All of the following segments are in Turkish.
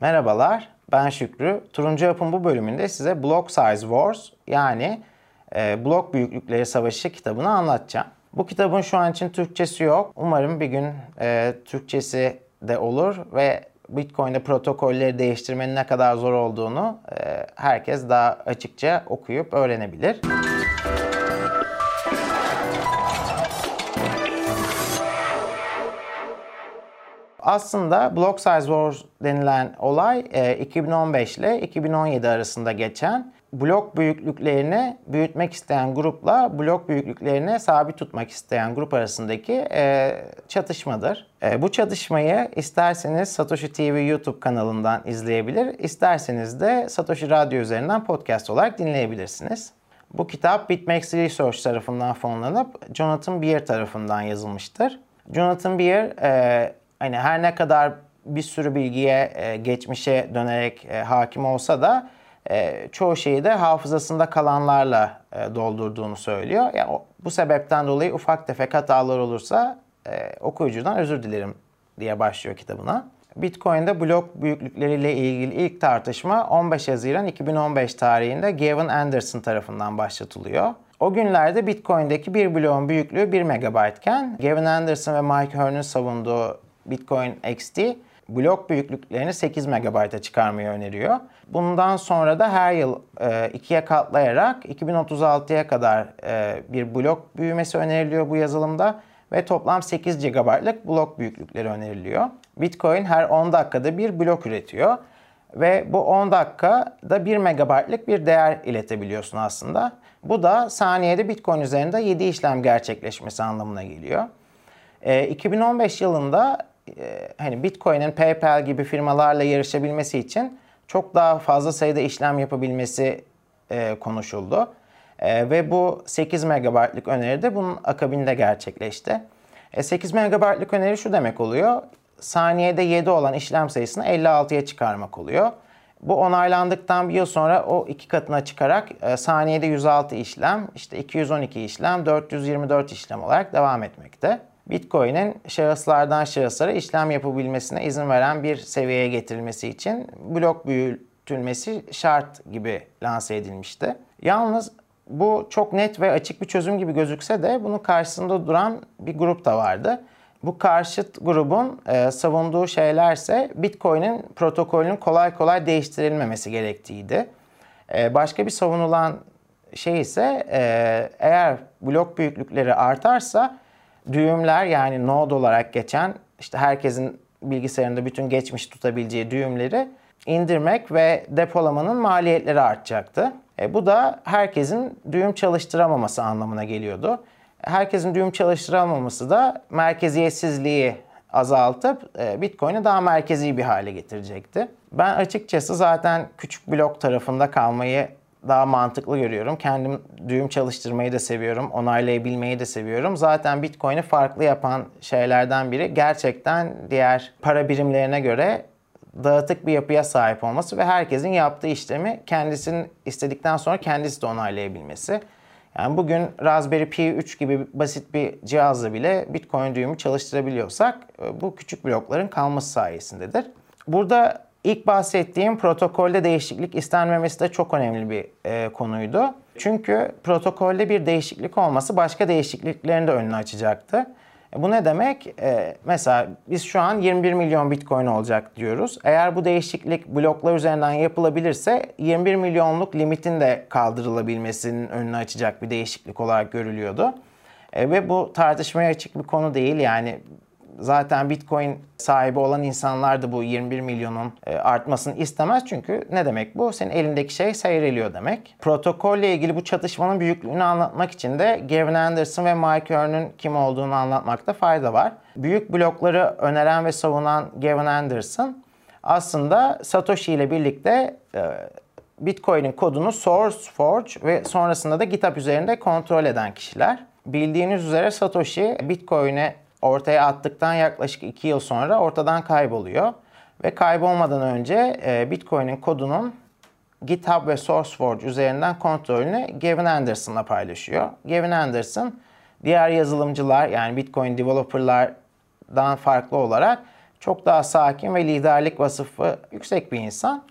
Merhabalar, ben Şükrü. Turuncu Yapım bu bölümünde size Block Size Wars yani e, blok büyüklükleri savaşı kitabını anlatacağım. Bu kitabın şu an için Türkçesi yok. Umarım bir gün e, Türkçesi de olur ve Bitcoin'de protokolleri değiştirmenin ne kadar zor olduğunu e, herkes daha açıkça okuyup öğrenebilir. Aslında Block Size Wars denilen olay 2015 e, ile 2017 arasında geçen blok büyüklüklerini büyütmek isteyen grupla blok büyüklüklerini sabit tutmak isteyen grup arasındaki e, çatışmadır. E, bu çatışmayı isterseniz Satoshi TV YouTube kanalından izleyebilir, isterseniz de Satoshi Radyo üzerinden podcast olarak dinleyebilirsiniz. Bu kitap BitMEX Research tarafından fonlanıp Jonathan Beer tarafından yazılmıştır. Jonathan Beer hani her ne kadar bir sürü bilgiye, e, geçmişe dönerek e, hakim olsa da e, çoğu şeyi de hafızasında kalanlarla e, doldurduğunu söylüyor. Yani bu sebepten dolayı ufak tefek hatalar olursa e, okuyucudan özür dilerim diye başlıyor kitabına. Bitcoin'de blok büyüklükleriyle ilgili ilk tartışma 15 Haziran 2015 tarihinde Gavin Anderson tarafından başlatılıyor. O günlerde Bitcoin'deki bir bloğun büyüklüğü 1 MB iken Gavin Anderson ve Mike Hearn'ın savunduğu Bitcoin XT blok büyüklüklerini 8 MB'a çıkarmayı öneriyor. Bundan sonra da her yıl e, ikiye katlayarak 2036'ya kadar e, bir blok büyümesi öneriliyor bu yazılımda ve toplam 8 GB'lık blok büyüklükleri öneriliyor. Bitcoin her 10 dakikada bir blok üretiyor ve bu 10 dakikada 1 MB'lık bir değer iletebiliyorsun aslında. Bu da saniyede Bitcoin üzerinde 7 işlem gerçekleşmesi anlamına geliyor. E, 2015 yılında hani Bitcoin'in PayPal gibi firmalarla yarışabilmesi için çok daha fazla sayıda işlem yapabilmesi e, konuşuldu. E, ve bu 8 MB'lık öneri de bunun akabinde gerçekleşti. E, 8 MB'lık öneri şu demek oluyor. Saniyede 7 olan işlem sayısını 56'ya çıkarmak oluyor. Bu onaylandıktan bir yıl sonra o iki katına çıkarak e, saniyede 106 işlem, işte 212 işlem, 424 işlem olarak devam etmekte. Bitcoin'in şahıslardan şahıslara işlem yapabilmesine izin veren bir seviyeye getirilmesi için blok büyütülmesi şart gibi lanse edilmişti. Yalnız bu çok net ve açık bir çözüm gibi gözükse de bunun karşısında duran bir grup da vardı. Bu karşıt grubun e, savunduğu şeylerse Bitcoin'in protokolünün kolay kolay değiştirilmemesi gerektiğiydi. E, başka bir savunulan şey ise e, eğer blok büyüklükleri artarsa düğümler yani node olarak geçen işte herkesin bilgisayarında bütün geçmiş tutabileceği düğümleri indirmek ve depolamanın maliyetleri artacaktı. E, bu da herkesin düğüm çalıştıramaması anlamına geliyordu. Herkesin düğüm çalıştıramaması da merkeziyetsizliği azaltıp e, Bitcoin'i daha merkezi bir hale getirecekti. Ben açıkçası zaten küçük blok tarafında kalmayı daha mantıklı görüyorum. Kendim düğüm çalıştırmayı da seviyorum. Onaylayabilmeyi de seviyorum. Zaten Bitcoin'i farklı yapan şeylerden biri gerçekten diğer para birimlerine göre dağıtık bir yapıya sahip olması ve herkesin yaptığı işlemi kendisinin istedikten sonra kendisi de onaylayabilmesi. Yani bugün Raspberry Pi 3 gibi basit bir cihazla bile Bitcoin düğümü çalıştırabiliyorsak e, bu küçük blokların kalması sayesindedir. Burada İlk bahsettiğim protokolde değişiklik istenmemesi de çok önemli bir e, konuydu. Çünkü protokolde bir değişiklik olması başka değişikliklerin de önünü açacaktı. E, bu ne demek? E, mesela biz şu an 21 milyon bitcoin olacak diyoruz. Eğer bu değişiklik bloklar üzerinden yapılabilirse 21 milyonluk limitin de kaldırılabilmesinin önünü açacak bir değişiklik olarak görülüyordu. E, ve bu tartışmaya açık bir konu değil. Yani Zaten Bitcoin sahibi olan insanlar da bu 21 milyonun e, artmasını istemez. Çünkü ne demek bu? Senin elindeki şey seyreliyor demek. Protokolle ilgili bu çatışmanın büyüklüğünü anlatmak için de Gavin Anderson ve Mike Hearn'ün kim olduğunu anlatmakta fayda var. Büyük blokları öneren ve savunan Gavin Anderson aslında Satoshi ile birlikte e, Bitcoin'in kodunu Source Forge ve sonrasında da GitHub üzerinde kontrol eden kişiler. Bildiğiniz üzere Satoshi Bitcoin'e ortaya attıktan yaklaşık 2 yıl sonra ortadan kayboluyor. Ve kaybolmadan önce e, Bitcoin'in kodunun GitHub ve SourceForge üzerinden kontrolünü Gavin Anderson'la paylaşıyor. Gavin Anderson diğer yazılımcılar yani Bitcoin developerlardan farklı olarak Çok daha sakin ve liderlik vasıfı yüksek bir insan.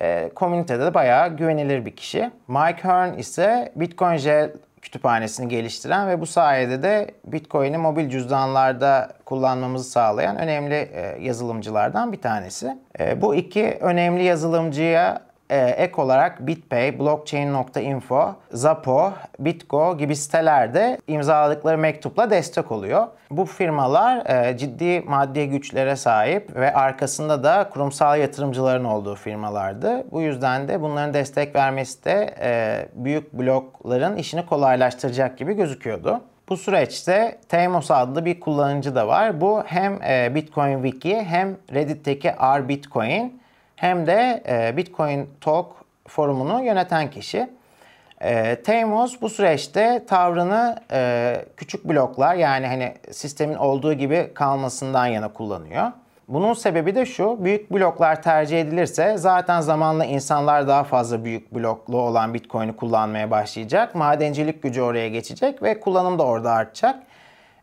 E, komünitede de bayağı güvenilir bir kişi. Mike Hearn ise Bitcoin Gel kütüphanesini geliştiren ve bu sayede de Bitcoin'i mobil cüzdanlarda kullanmamızı sağlayan önemli e, yazılımcılardan bir tanesi. E, bu iki önemli yazılımcıya ek olarak BitPay, Blockchain.info, Zapo, Bitgo gibi sitelerde imzaladıkları mektupla destek oluyor. Bu firmalar e, ciddi maddi güçlere sahip ve arkasında da kurumsal yatırımcıların olduğu firmalardı. Bu yüzden de bunların destek vermesi de e, büyük blokların işini kolaylaştıracak gibi gözüküyordu. Bu süreçte Teimos adlı bir kullanıcı da var. Bu hem Bitcoin Wiki hem Reddit'teki R Bitcoin hem de e, Bitcoin Talk forumunu yöneten kişi. E, Teimos bu süreçte tavrını e, küçük bloklar yani hani sistemin olduğu gibi kalmasından yana kullanıyor. Bunun sebebi de şu, büyük bloklar tercih edilirse zaten zamanla insanlar daha fazla büyük bloklu olan Bitcoin'i kullanmaya başlayacak. Madencilik gücü oraya geçecek ve kullanım da orada artacak.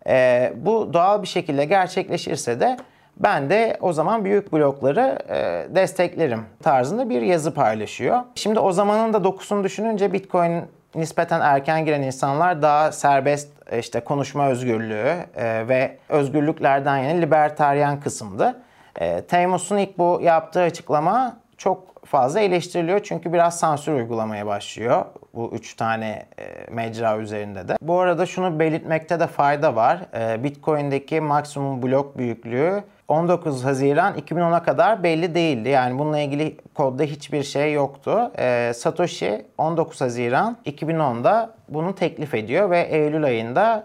E, bu doğal bir şekilde gerçekleşirse de ben de o zaman büyük blokları e, desteklerim tarzında bir yazı paylaşıyor. Şimdi o zamanın da dokusunu düşününce Bitcoin nispeten erken giren insanlar daha serbest işte konuşma özgürlüğü e, ve özgürlüklerden yani libertaryen kısımdı. E, Teymos'un ilk bu yaptığı açıklama çok fazla eleştiriliyor çünkü biraz sansür uygulamaya başlıyor bu üç tane e, mecra üzerinde de. Bu arada şunu belirtmekte de fayda var. E, Bitcoin'deki maksimum blok büyüklüğü 19 Haziran 2010'a kadar belli değildi. Yani bununla ilgili kodda hiçbir şey yoktu. E, Satoshi 19 Haziran 2010'da bunu teklif ediyor ve Eylül ayında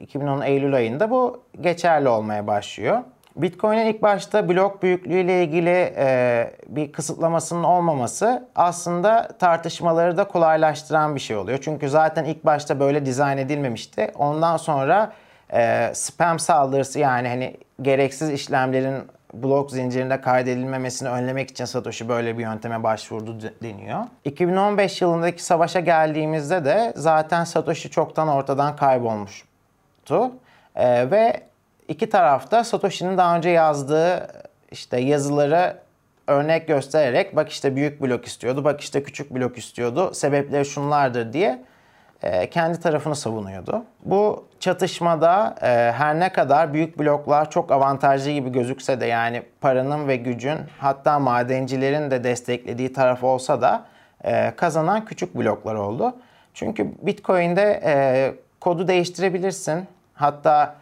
2010 Eylül ayında bu geçerli olmaya başlıyor. Bitcoin'in ilk başta blok büyüklüğü ile ilgili e, bir kısıtlamasının olmaması aslında tartışmaları da kolaylaştıran bir şey oluyor. Çünkü zaten ilk başta böyle dizayn edilmemişti. Ondan sonra e, spam saldırısı yani hani gereksiz işlemlerin blok zincirinde kaydedilmemesini önlemek için Satoshi böyle bir yönteme başvurdu deniyor. 2015 yılındaki savaşa geldiğimizde de zaten Satoshi çoktan ortadan kaybolmuştu. Ee, ve iki tarafta Satoshi'nin daha önce yazdığı işte yazıları örnek göstererek bak işte büyük blok istiyordu, bak işte küçük blok istiyordu, sebepleri şunlardır diye e, kendi tarafını savunuyordu. Bu çatışmada e, her ne kadar büyük bloklar çok avantajlı gibi gözükse de yani paranın ve gücün hatta madencilerin de desteklediği taraf olsa da e, kazanan küçük bloklar oldu. Çünkü Bitcoin'de kodu değiştirebilirsin. Hatta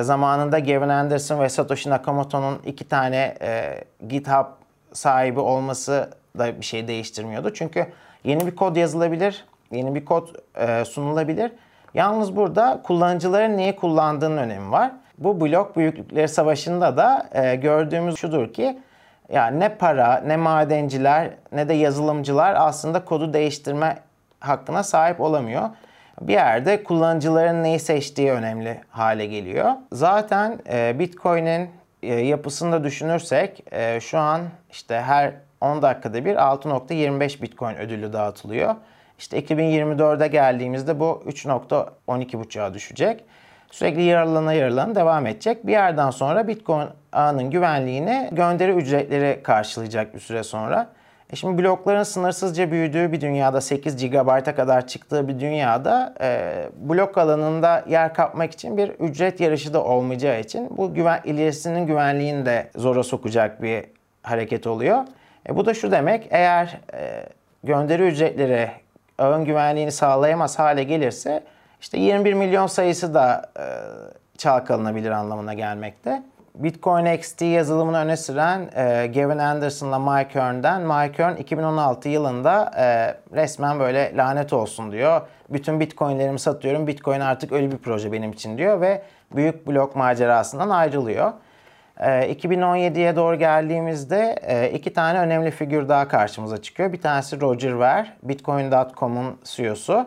zamanında Gavin Anderson ve Satoshi Nakamoto'nun iki tane GitHub sahibi olması da bir şey değiştirmiyordu. Çünkü yeni bir kod yazılabilir yeni bir kod e, sunulabilir. Yalnız burada kullanıcıların neyi kullandığının önemi var. Bu blok büyüklükleri savaşında da e, gördüğümüz şudur ki yani ne para, ne madenciler, ne de yazılımcılar aslında kodu değiştirme hakkına sahip olamıyor. Bir yerde kullanıcıların neyi seçtiği önemli hale geliyor. Zaten e, Bitcoin'in e, yapısını da düşünürsek e, şu an işte her 10 dakikada bir 6.25 Bitcoin ödülü dağıtılıyor. İşte 2024'de geldiğimizde bu 3.12.5'a düşecek. Sürekli yaralana yaralana devam edecek. Bir yerden sonra Bitcoin ağının güvenliğini gönderi ücretleri karşılayacak bir süre sonra. E şimdi blokların sınırsızca büyüdüğü bir dünyada 8 GB'a kadar çıktığı bir dünyada e, blok alanında yer kapmak için bir ücret yarışı da olmayacağı için bu güven, ilerisinin güvenliğini de zora sokacak bir hareket oluyor. E, bu da şu demek eğer e, gönderi ücretleri ağın güvenliğini sağlayamaz hale gelirse işte 21 milyon sayısı da e, çalkalanabilir anlamına gelmekte. Bitcoin XT yazılımını öne süren e, Gavin Anderson'la Mike Hearn'den Mike Hearn 2016 yılında e, resmen böyle lanet olsun diyor. Bütün Bitcoin'lerimi satıyorum. Bitcoin artık ölü bir proje benim için diyor ve büyük blok macerasından ayrılıyor. 2017'ye ee, doğru geldiğimizde e, iki tane önemli figür daha karşımıza çıkıyor. Bir tanesi Roger Ver, Bitcoin.com'un CEO'su.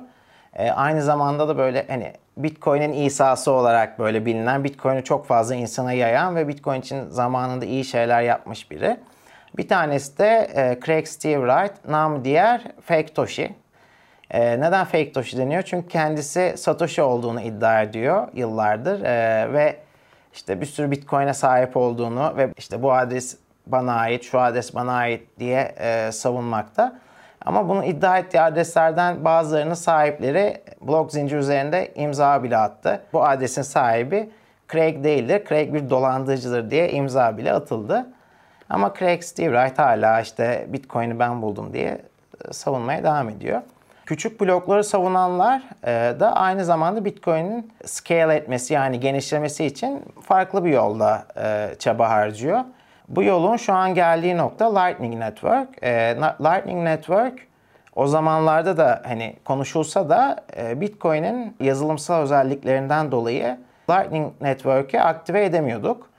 Ee, aynı zamanda da böyle hani Bitcoin'in İsa'sı olarak böyle bilinen, Bitcoin'i çok fazla insana yayan ve Bitcoin için zamanında iyi şeyler yapmış biri. Bir tanesi de e, Craig Steve Wright, nam diğer Fake Toshi. E, neden Fake Toshi deniyor? Çünkü kendisi Satoshi olduğunu iddia ediyor yıllardır ve işte bir sürü Bitcoin'e sahip olduğunu ve işte bu adres bana ait, şu adres bana ait diye e, savunmakta. Ama bunu iddia ettiği adreslerden bazılarının sahipleri blok zincir üzerinde imza bile attı. Bu adresin sahibi Craig değildir, Craig bir dolandırıcıdır diye imza bile atıldı. Ama Craig Steve Wright hala işte Bitcoin'i ben buldum diye e, savunmaya devam ediyor. Küçük blokları savunanlar e, da aynı zamanda Bitcoin'in scale etmesi yani genişlemesi için farklı bir yolda e, çaba harcıyor. Bu yolun şu an geldiği nokta Lightning Network. Lightning Network o zamanlarda da hani konuşulsa da Bitcoin'in yazılımsal özelliklerinden dolayı Lightning Network'ü aktive edemiyorduk.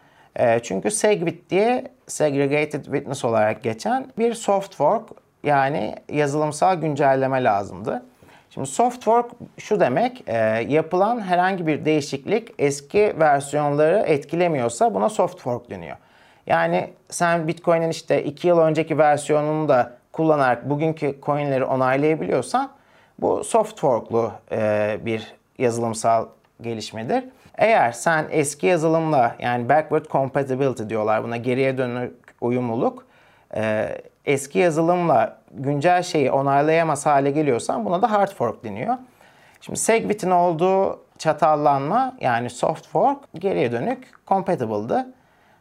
Çünkü SegWit diye Segregated Witness olarak geçen bir soft fork yani yazılımsal güncelleme lazımdı. Şimdi soft fork şu demek, e, yapılan herhangi bir değişiklik eski versiyonları etkilemiyorsa buna soft fork deniyor. Yani sen Bitcoin'in işte 2 yıl önceki versiyonunu da kullanarak bugünkü coinleri onaylayabiliyorsan bu soft forklu e, bir yazılımsal gelişmedir. Eğer sen eski yazılımla yani backward compatibility diyorlar buna geriye dönük uyumluluk e, eski yazılımla güncel şeyi onaylayamaz hale geliyorsan buna da hard fork deniyor. Şimdi Segwit'in olduğu çatallanma yani soft fork geriye dönük compatible'dı.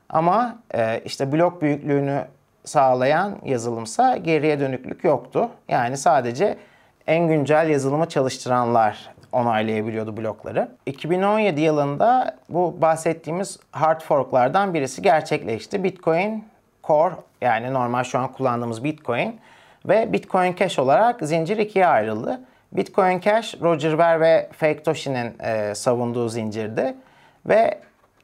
Ama e, işte blok büyüklüğünü sağlayan yazılımsa geriye dönüklük yoktu. Yani sadece en güncel yazılımı çalıştıranlar onaylayabiliyordu blokları. 2017 yılında bu bahsettiğimiz hard forklardan birisi gerçekleşti. Bitcoin Core yani normal şu an kullandığımız Bitcoin ve Bitcoin Cash olarak zincir ikiye ayrıldı. Bitcoin Cash, Roger Ver ve Fake Toshi'nin e, savunduğu zincirdi ve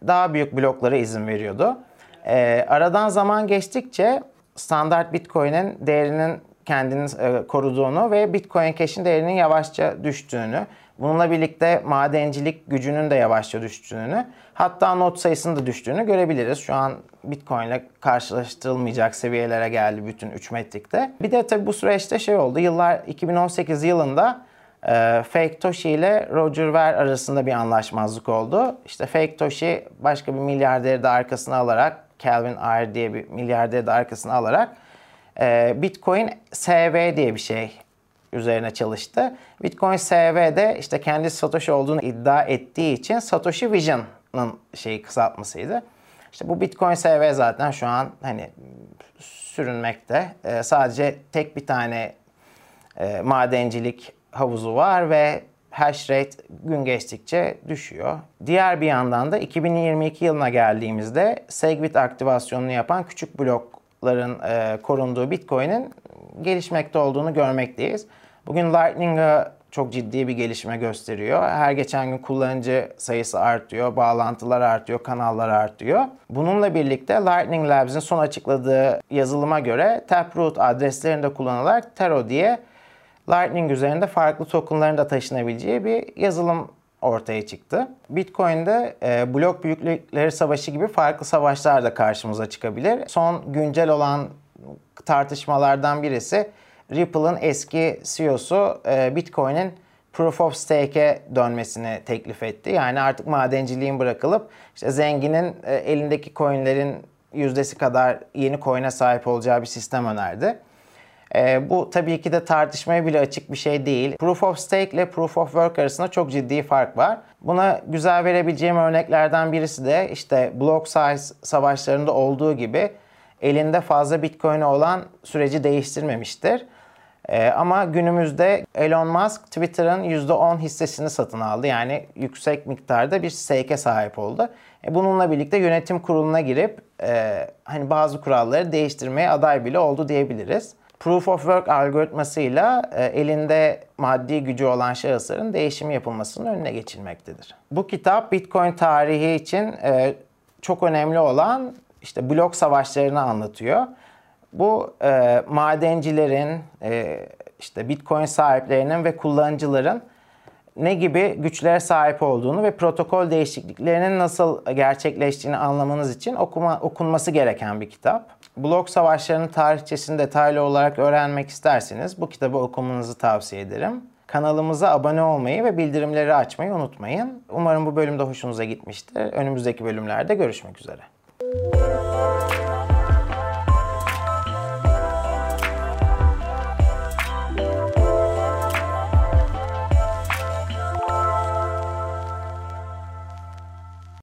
daha büyük bloklara izin veriyordu. E, aradan zaman geçtikçe standart Bitcoin'in değerinin kendini e, koruduğunu ve Bitcoin Cash'in değerinin yavaşça düştüğünü, bununla birlikte madencilik gücünün de yavaşça düştüğünü, hatta not sayısının da düştüğünü görebiliriz. Şu an Bitcoin ile karşılaştırılmayacak seviyelere geldi bütün 3 metrikte. Bir de tabii bu süreçte şey oldu. Yıllar 2018 yılında e, Fake Toshi ile Roger Ver arasında bir anlaşmazlık oldu. İşte Fake Toshi başka bir milyarderi de arkasına alarak Calvin Ayre diye bir milyarderi de arkasına alarak e, Bitcoin SV diye bir şey üzerine çalıştı. Bitcoin SV'de işte kendi Satoshi olduğunu iddia ettiği için Satoshi Vision'ın şeyi kısaltmasıydı. İşte bu Bitcoin SV zaten şu an hani sürünmekte. E, sadece tek bir tane e, madencilik havuzu var ve hash rate gün geçtikçe düşüyor. Diğer bir yandan da 2022 yılına geldiğimizde Segwit aktivasyonunu yapan küçük blokların e, korunduğu Bitcoin'in gelişmekte olduğunu görmekteyiz. Bugün Lightning'a çok ciddi bir gelişme gösteriyor. Her geçen gün kullanıcı sayısı artıyor, bağlantılar artıyor, kanallar artıyor. Bununla birlikte Lightning Labs'in son açıkladığı yazılıma göre Taproot adreslerinde kullanılarak Tero diye Lightning üzerinde farklı tokenların da taşınabileceği bir yazılım ortaya çıktı. Bitcoin'de e, blok büyüklükleri savaşı gibi farklı savaşlar da karşımıza çıkabilir. Son güncel olan tartışmalardan birisi Ripple'ın eski CEO'su e, Bitcoin'in Proof of Stake'e dönmesini teklif etti. Yani artık madenciliğin bırakılıp işte zenginin e, elindeki coinlerin yüzdesi kadar yeni coin'e sahip olacağı bir sistem önerdi. E, bu tabii ki de tartışmaya bile açık bir şey değil. Proof of Stake ile Proof of Work arasında çok ciddi fark var. Buna güzel verebileceğim örneklerden birisi de işte block size savaşlarında olduğu gibi elinde fazla Bitcoin'i olan süreci değiştirmemiştir. Ee, ama günümüzde Elon Musk Twitter'ın %10 hissesini satın aldı. Yani yüksek miktarda bir stake'e sahip oldu. E, bununla birlikte yönetim kuruluna girip e, hani bazı kuralları değiştirmeye aday bile oldu diyebiliriz. Proof of Work algoritmasıyla e, elinde maddi gücü olan şahısların değişim yapılmasının önüne geçilmektedir. Bu kitap Bitcoin tarihi için e, çok önemli olan işte blok savaşlarını anlatıyor. Bu e, madencilerin, işte Bitcoin sahiplerinin ve kullanıcıların ne gibi güçlere sahip olduğunu ve protokol değişikliklerinin nasıl gerçekleştiğini anlamanız için okuma, okunması gereken bir kitap. Blok savaşlarının tarihçesini detaylı olarak öğrenmek isterseniz bu kitabı okumanızı tavsiye ederim. Kanalımıza abone olmayı ve bildirimleri açmayı unutmayın. Umarım bu bölüm de hoşunuza gitmiştir. Önümüzdeki bölümlerde görüşmek üzere.